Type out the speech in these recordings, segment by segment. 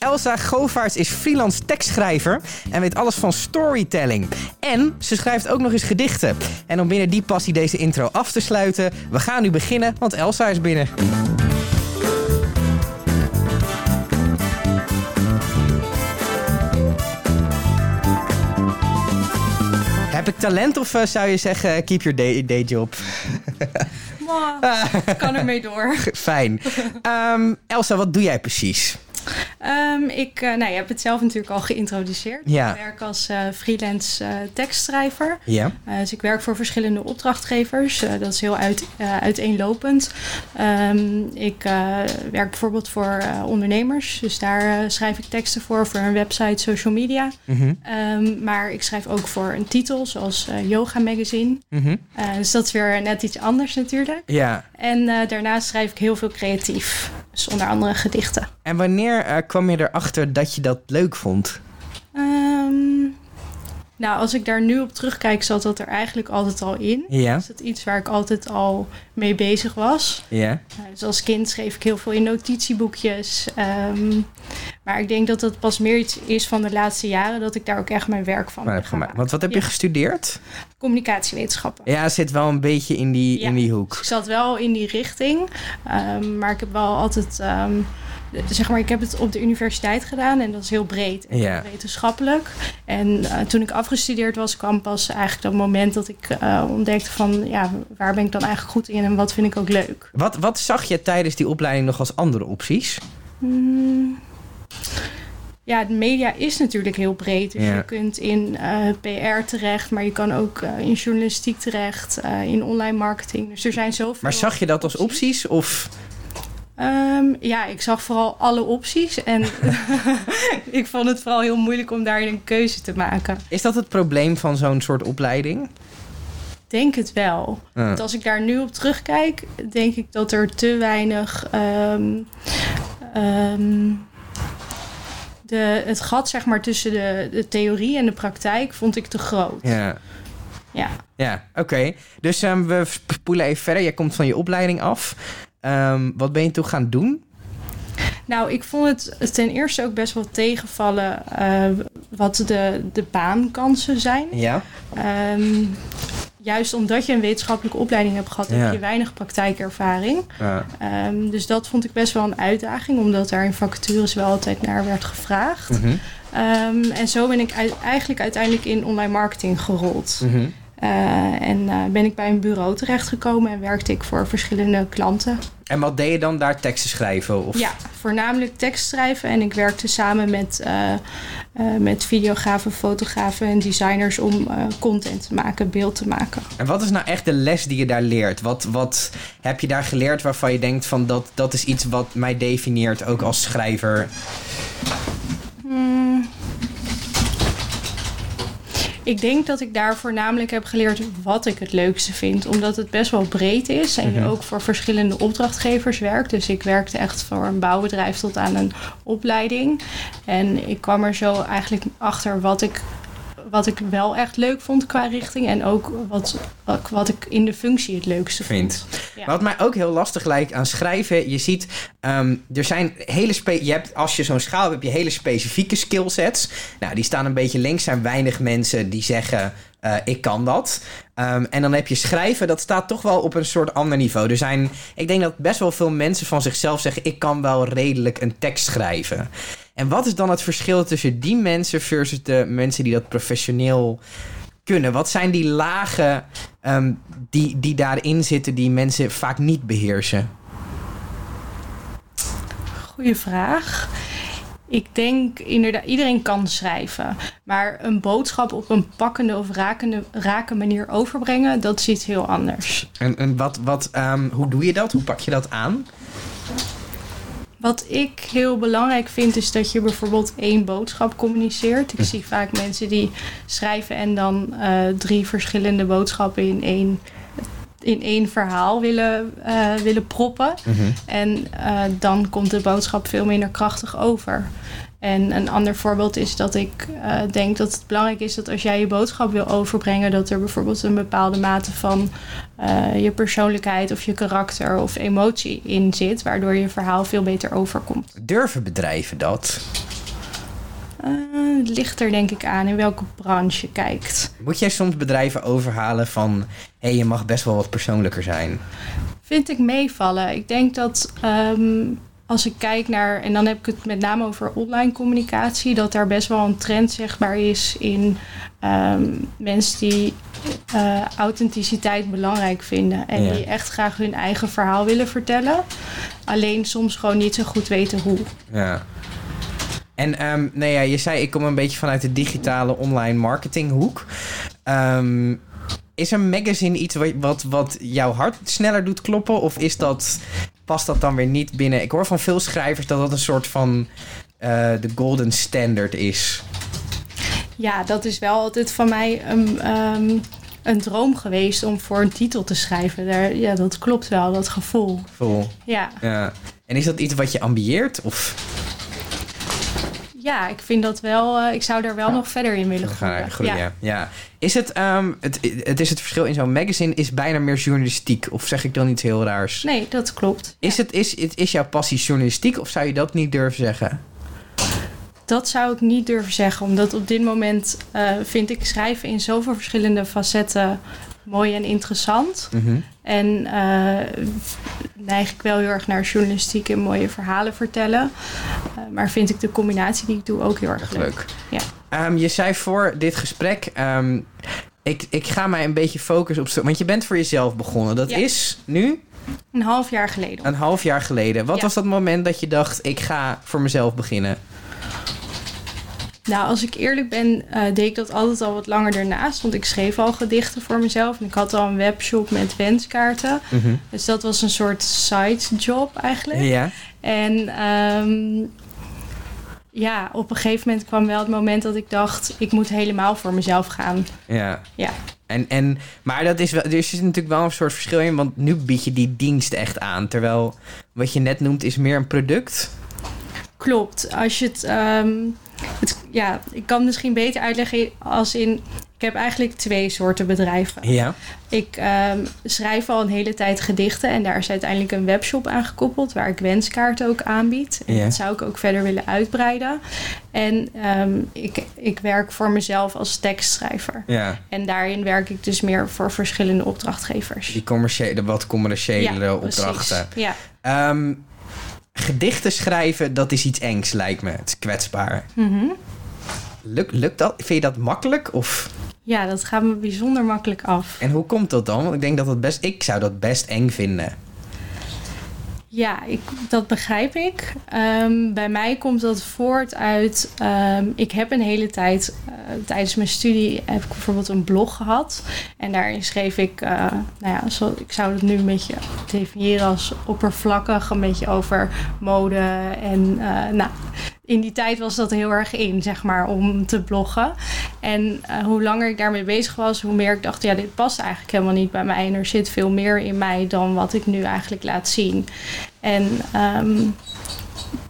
Elsa Govaerts is freelance tekstschrijver en weet alles van storytelling. En ze schrijft ook nog eens gedichten. En om binnen die passie deze intro af te sluiten, we gaan nu beginnen, want Elsa is binnen. Heb ik talent of eh, zou je zeggen keep your day, day job? Mwah, kan ermee door. Fijn. Ehm, Elsa, wat doe jij precies? Ehm, ik, uh, nou, je hebt het zelf natuurlijk al geïntroduceerd. Ja. Ik werk als uh, freelance uh, tekstschrijver. Ja. dus ik werk voor verschillende opdrachtgevers. dat is heel uit, uiteenlopend. Um, ik werk bijvoorbeeld voor ondernemers. Dus daar schrijf ik teksten voor, voor een website, social media. Mm -hmm. um, maar ik schrijf ook voor een titel, zoals Yoga Magazine. Mm -hmm. dus dat is weer net iets anders natuurlijk. Ja. En daarnaast schrijf ik heel veel creatief. Onder andere gedichten. En wanneer uh, kwam je erachter dat je dat leuk vond? Nou, als ik daar nu op terugkijk, zat dat er eigenlijk altijd al in. Ja. Is dat iets waar ik altijd al mee bezig was? Ja. Uh, dus als kind schreef ik heel veel in notitieboekjes. Um, maar ik denk dat dat pas meer iets is van de laatste jaren, dat ik daar ook echt mijn werk van heb gemaakt. Want wat heb je gestudeerd? Communicatiewetenschappen. Ja, zit wel een beetje in die, Ja. in die hoek. Ik zat wel in die richting, um, maar ik heb wel altijd, um, zeg maar, ik heb het op de universiteit gedaan en dat is heel breed en wetenschappelijk. En uh, toen ik afgestudeerd was, kwam pas eigenlijk dat moment dat ik uh, ontdekte van, ja, waar ben ik dan eigenlijk goed in en wat vind ik ook leuk. Wat, wat zag je tijdens die opleiding nog als andere opties? Hmm. Ja, de media is natuurlijk heel breed. Dus je kunt in uh, PR terecht, maar je kan ook in journalistiek terecht, in online marketing. Dus er zijn zoveel. Maar zag je dat als opties? Of Um, ja, ik zag vooral alle opties. En ik vond het vooral heel moeilijk om daarin een keuze te maken. is dat het probleem van zo'n soort opleiding? Denk het wel. Want als ik daar nu op terugkijk, denk ik dat er te weinig. Um, um, de, het gat zeg maar, tussen de, de theorie en de praktijk vond ik te groot. Ja. Ja. Ja, oké. Dus um, we spoelen even verder. Jij komt van je opleiding af. Um, wat ben je toen gaan doen? Nou, ik vond het ten eerste ook best wel tegenvallen uh, wat de, de baankansen zijn. Ja. Um, juist omdat je een wetenschappelijke opleiding hebt gehad, Ja. heb je weinig praktijkervaring. Ja. Um, dus dat vond ik best wel een uitdaging, omdat daar in vacatures wel altijd naar werd gevraagd. Mm -hmm. um, en zo ben ik uit, eigenlijk uiteindelijk in online marketing gerold. Mm -hmm. Uh, en uh, ben ik bij een bureau terechtgekomen en werkte ik voor verschillende klanten. En wat deed je dan daar teksten schrijven? Of? Ja, voornamelijk tekst schrijven. En ik werkte samen met, uh, uh, met videografen, fotografen en designers om uh, content te maken, beeld te maken. En wat is nou echt de les die je daar leert? Wat, wat heb je daar geleerd waarvan je denkt van dat, dat is iets wat mij definieert ook als schrijver? Ik denk dat ik daar voornamelijk heb geleerd wat ik het leukste vind. Omdat het best wel breed is en je ook voor verschillende opdrachtgevers werkt. Dus ik werkte echt voor een bouwbedrijf tot aan een opleiding. En ik kwam er zo eigenlijk achter wat ik, wat ik wel echt leuk vond qua richting. En ook wat, wat, ik in de functie het leukste vind. Ja. Wat mij ook heel lastig lijkt aan schrijven. Je ziet, um, er zijn hele spe je hebt Als je zo'n schaal hebt, heb je hele specifieke skillsets. Nou, die staan een beetje links. zijn weinig mensen die zeggen... Uh, ik kan dat. Um, en dan heb je schrijven, dat staat toch wel op een soort ander niveau. Er zijn, ik denk dat best wel veel mensen van zichzelf zeggen: ik kan wel redelijk een tekst schrijven. En wat is dan het verschil tussen die mensen versus de mensen die dat professioneel kunnen? Wat zijn die lagen um, die, die daarin zitten die mensen vaak niet beheersen? Goeie vraag. Ik denk inderdaad, iedereen kan schrijven. Maar een boodschap op een pakkende of rakende, rake manier overbrengen, dat is iets heel anders. En, en wat, wat, um, hoe doe je dat? Hoe pak je dat aan? Wat ik heel belangrijk vind, is dat je bijvoorbeeld één boodschap communiceert. Ik zie vaak mensen die schrijven en dan uh, drie verschillende boodschappen in één in één verhaal willen, uh, willen proppen. Mm-hmm. En uh, dan komt de boodschap veel minder krachtig over. En een ander voorbeeld is dat ik uh, denk dat het belangrijk is dat als jij je boodschap wil overbrengen, dat er bijvoorbeeld een bepaalde mate van eh, je persoonlijkheid of je karakter of emotie in zit, waardoor je verhaal veel beter overkomt. Durven bedrijven dat? Uh, het ligt er denk ik aan in welke branche je kijkt. Moet jij soms bedrijven overhalen van... hé, hey, je mag best wel wat persoonlijker zijn? Vind ik meevallen. Ik denk dat um, als ik kijk naar... en dan heb ik het met name over online communicatie... dat daar best wel een trend zichtbaar is in um, mensen die uh, authenticiteit belangrijk vinden. En ja. die echt graag hun eigen verhaal willen vertellen. Alleen soms gewoon niet zo goed weten hoe. Ja. En um, nou ja, je zei, ik kom een beetje vanuit de digitale online marketinghoek. Um, is een magazine iets wat, wat, wat jouw hart sneller doet kloppen? Of is dat, past dat dan weer niet binnen? Ik hoor van veel schrijvers dat dat een soort van uh, de golden standard is. Ja, dat is wel altijd van mij een, um, een droom geweest om voor een titel te schrijven. Daar, ja, dat klopt wel, dat gevoel. Gevoel. Ja. ja. En is dat iets wat je ambieert? Of? Ja, ik vind dat wel. Uh, ik zou daar wel nog verder in willen groeien. groeien. Ja. ja. Is het, um, het, het is het verschil in zo'n magazine is bijna meer journalistiek? Of zeg ik dan iets heel raars? Nee, dat klopt. Is, ja. het, is, is, is jouw passie journalistiek of zou je dat niet durven zeggen? Dat zou ik niet durven zeggen, omdat op dit moment uh, vind ik schrijven in zoveel verschillende facetten mooi en interessant. Mm -hmm. En uh, neig ik wel heel erg naar journalistiek en mooie verhalen vertellen. Uh, maar vind ik de combinatie die ik doe ook heel erg leuk. leuk. Ja. Um, je zei voor dit gesprek. Um, ik, ik ga mij een beetje focussen op. Want je bent voor jezelf begonnen. Dat Ja. is nu Een half jaar geleden. een half jaar geleden. Wat Ja. was dat moment dat je dacht: ik ga voor mezelf beginnen? Nou, als ik eerlijk ben, uh, deed ik dat altijd al wat langer ernaast. Want ik schreef al gedichten voor mezelf. En ik had al een webshop met wenskaarten. Mm -hmm. Dus dat was een soort sidejob eigenlijk. Ja. En um, ja, op een gegeven moment kwam wel het moment dat ik dacht... ik moet helemaal voor mezelf gaan. Ja. Ja. En, en, maar dat is wel, er is natuurlijk wel een soort verschil in, want nu bied je die dienst echt aan. Terwijl wat je net noemt is meer een product. Klopt. Als je het, um, het ja, ik kan misschien beter uitleggen als in. Ik heb eigenlijk twee soorten bedrijven. Ja. Ik um, schrijf al een hele tijd gedichten en daar is uiteindelijk een webshop aan gekoppeld waar ik wenskaarten ook aanbied. En Ja. dat zou ik ook verder willen uitbreiden. En um, ik, ik werk voor mezelf als tekstschrijver. Ja. En daarin werk ik dus meer voor verschillende opdrachtgevers. Die commerciële, wat commerciële ja, opdrachten. Precies. Ja. Um, gedichten schrijven, dat is iets engs, lijkt me. Het is kwetsbaar. Mm -hmm. Lukt, lukt dat? Vind je dat makkelijk? Of? Ja, dat gaat me bijzonder makkelijk af. En hoe komt dat dan? Want ik denk dat het best... Ik zou dat best eng vinden. Ja, ik, dat begrijp ik. Um, bij mij komt dat voort uit. Um, ik heb een hele tijd uh, tijdens mijn studie heb ik bijvoorbeeld een blog gehad. En daarin schreef ik, uh, nou ja, ik zou het nu een beetje definiëren als oppervlakkig, een beetje over mode. En uh, nou, in die tijd was dat heel erg in, zeg maar, om te bloggen. En uh, hoe langer ik daarmee bezig was, hoe meer ik dacht, ja, dit past eigenlijk helemaal niet bij mij. En er zit veel meer in mij dan wat ik nu eigenlijk laat zien. En um,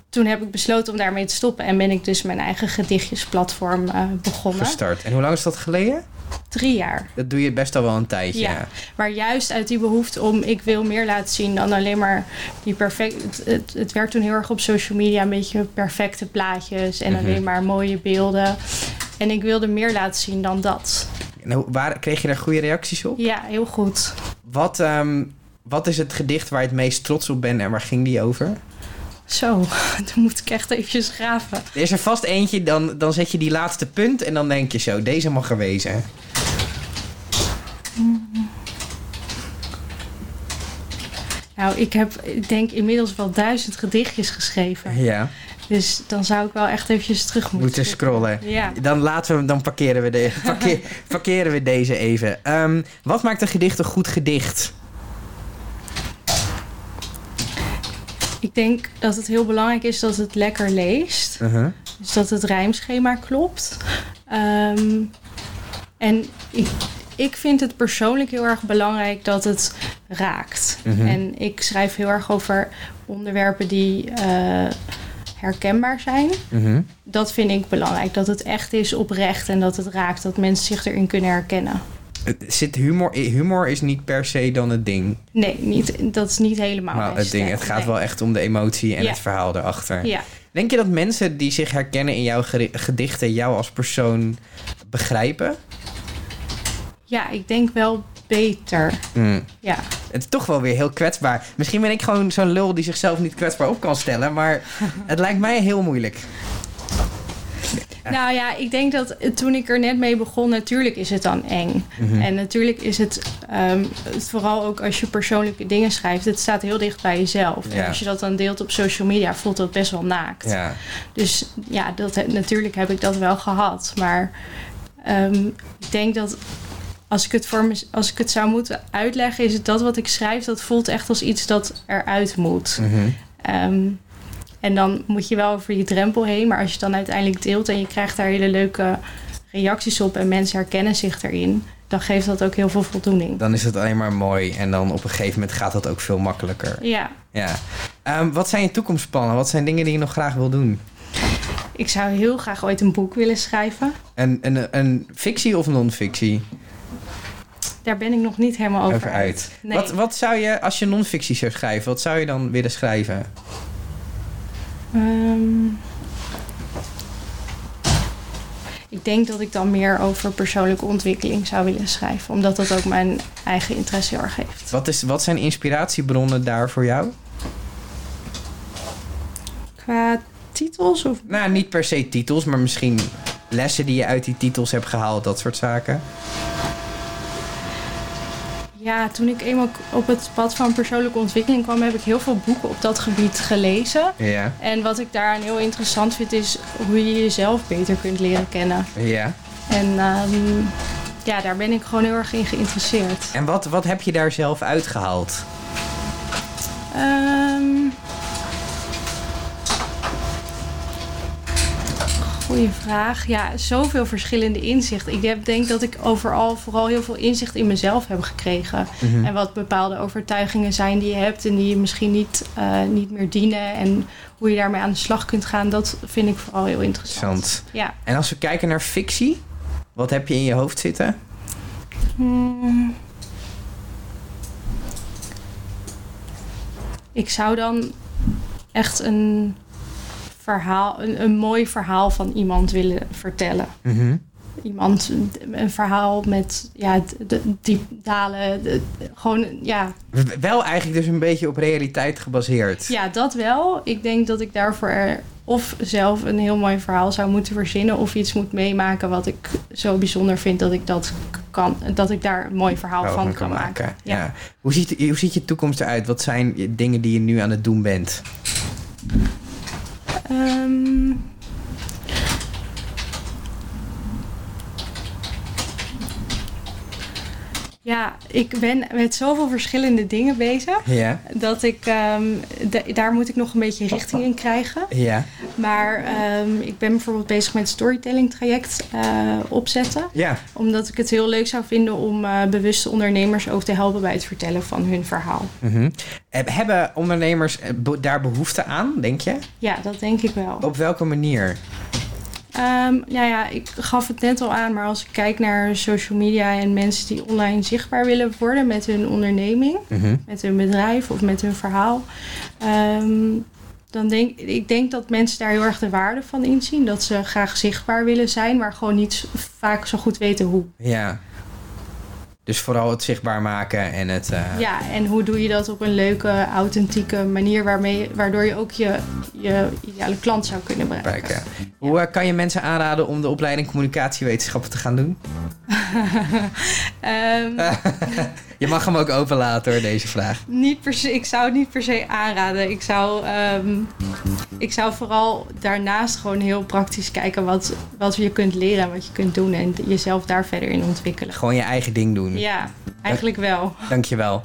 toen heb ik besloten om daarmee te stoppen. En ben ik dus mijn eigen gedichtjesplatform uh, begonnen. Gestart. En hoe lang is dat geleden? Drie jaar. Dat doe je best al wel een tijdje. Ja, maar juist uit die behoefte om ik wil meer laten zien dan alleen maar die perfect. Het, het, het werd toen heel erg op social media een beetje perfecte plaatjes en Mhm. mm -hmm. alleen maar mooie beelden. En ik wilde meer laten zien dan dat. Nou, waar, kreeg je daar goede reacties op? Ja, heel goed. Wat, um, wat is het gedicht waar je het meest trots op bent en waar ging die over? Zo, dan moet ik echt eventjes graven. Er is er vast eentje, dan, dan zet je die laatste punt en dan denk je zo, deze mag er wezen. Nou, ik heb, ik denk inmiddels wel duizend gedichtjes geschreven. Ja. Dus dan zou ik wel echt eventjes terug moeten, moeten scrollen. Ja. Dan laten we, dan parkeren we, de, parkeer, parkeren we deze even. Um, wat maakt een gedicht een goed gedicht? Ik denk dat het heel belangrijk is dat het lekker leest. Uh -huh. Dus dat het rijmschema klopt. Um, en ik, ik vind het persoonlijk heel erg belangrijk dat het raakt. Mhm. Uh -huh. En ik schrijf heel erg over onderwerpen die uh, herkenbaar zijn. Uh -huh. Dat vind ik belangrijk. Dat het echt is oprecht en dat het raakt. Dat mensen zich erin kunnen herkennen. Het Zit humor, humor is niet per se dan het ding. Nee, niet, dat is niet helemaal het ding, het gaat nee. wel echt om de emotie en Ja. het verhaal erachter. Ja. Denk je dat mensen die zich herkennen in jouw gedichten jou als persoon begrijpen? ja, ik denk wel beter. Hmm. Ja. Het is toch wel weer heel kwetsbaar. Misschien ben ik gewoon zo'n lul die zichzelf niet kwetsbaar op kan stellen, maar het lijkt mij heel moeilijk. Nou ja, ik denk dat toen ik er net mee begon, natuurlijk is het dan eng. Mhm. En natuurlijk is het, ehm, het vooral ook als je persoonlijke dingen schrijft, het staat heel dicht bij jezelf. Ja. En als je dat dan deelt op social media, voelt dat best wel naakt. Ja. Dus ja, dat, natuurlijk heb ik dat wel gehad. Maar ehm, ik denk dat als ik, het voor me, als ik het zou moeten uitleggen, is het dat wat ik schrijf, dat voelt echt als iets dat eruit moet. Ehm, en dan moet je wel over je drempel heen. Maar als je het dan uiteindelijk deelt en je krijgt daar hele leuke reacties op en mensen herkennen zich erin, dan geeft dat ook heel veel voldoening. Dan is het alleen maar mooi en dan op een gegeven moment gaat dat ook veel makkelijker. Ja, Ja. Ehm, wat zijn je toekomstplannen? Wat zijn dingen die je nog graag wil doen? ik zou heel graag ooit een boek willen schrijven. Een, een, een fictie of non-fictie? Daar ben ik nog niet helemaal over, Over uit. Nee. Wat, wat zou je, als je non-fictie zou schrijven, wat zou je dan willen schrijven? Ehm, ik denk dat ik dan meer over persoonlijke ontwikkeling zou willen schrijven. Omdat dat ook mijn eigen interesse heel erg heeft. Wat, is, wat zijn inspiratiebronnen daar voor jou? Qua titels of Nou, niet per se titels, maar misschien lessen die je uit die titels hebt gehaald, dat soort zaken. Ja, toen ik eenmaal op het pad van persoonlijke ontwikkeling kwam, heb ik heel veel boeken op dat gebied gelezen. Ja. En wat ik daaraan heel interessant vind, is hoe je jezelf beter kunt leren kennen. Ja. En ehm, ja, daar ben ik gewoon heel erg in geïnteresseerd. En wat, wat heb je daar zelf uitgehaald? Ehm goeie vraag. Ja, zoveel verschillende inzichten. Ik heb, denk dat ik overal vooral heel veel inzicht in mezelf heb gekregen. Mhm. En wat bepaalde overtuigingen zijn die je hebt en die je misschien niet, eh, niet meer dienen. En hoe je daarmee aan de slag kunt gaan, dat vind ik vooral heel interessant. Interessant. Ja. En als we kijken naar fictie, wat heb je in je hoofd zitten? Hmm. Ik zou dan echt een verhaal, een, een mooi verhaal van iemand willen vertellen. Mhm. Iemand, een verhaal met ja, de, diep dalen, de- gewoon ja, Wel eigenlijk dus een beetje op realiteit gebaseerd. ja, dat wel. Ik denk dat ik daarvoor er of zelf een heel mooi verhaal zou moeten verzinnen of iets moet meemaken wat ik zo bijzonder vind dat ik dat kan, dat ik daar een mooi verhaal Wel van kan maken. Ja. Ja. Hoe, ziet, hoe ziet je toekomst eruit? Wat zijn dingen die je nu aan het doen bent? Um, ja, ik ben met zoveel verschillende dingen bezig. Ja. Dat ik, ehm, da- daar moet ik nog een beetje richting in krijgen. Ja. Maar ehm, ik ben bijvoorbeeld bezig met storytelling traject eh, opzetten. Ja. Omdat ik het heel leuk zou vinden om eh, bewuste ondernemers ook te helpen bij het vertellen van hun verhaal. Heb- Hebben ondernemers eh, daar behoefte aan, denk je? Ja, dat denk ik wel. Op welke manier? Nou ja, ik gaf het net al aan, maar als ik kijk naar social media en mensen die online zichtbaar willen worden met hun onderneming, Mhm. met hun bedrijf of met hun verhaal, ehm, dan denk ik denk dat mensen daar heel erg de waarde van inzien. Dat ze graag zichtbaar willen zijn, maar gewoon niet vaak zo goed weten hoe. Ja. Dus vooral het zichtbaar maken en het... eh, Ja, en hoe doe je dat op een leuke, authentieke manier waarmee, waardoor je ook je, je ideale klant zou kunnen bereiken. bereiken. Hoe eh, kan je mensen aanraden om de opleiding communicatiewetenschappen te gaan doen? Ehm, Je mag hem ook openlaten hoor, deze vraag. Niet per se, ik zou het niet per se aanraden. Ik zou, ehm, ik zou vooral daarnaast gewoon heel praktisch kijken wat, wat je kunt leren en wat je kunt doen en jezelf daar verder in ontwikkelen. Gewoon je eigen ding doen. Ja, eigenlijk wel. Dankjewel.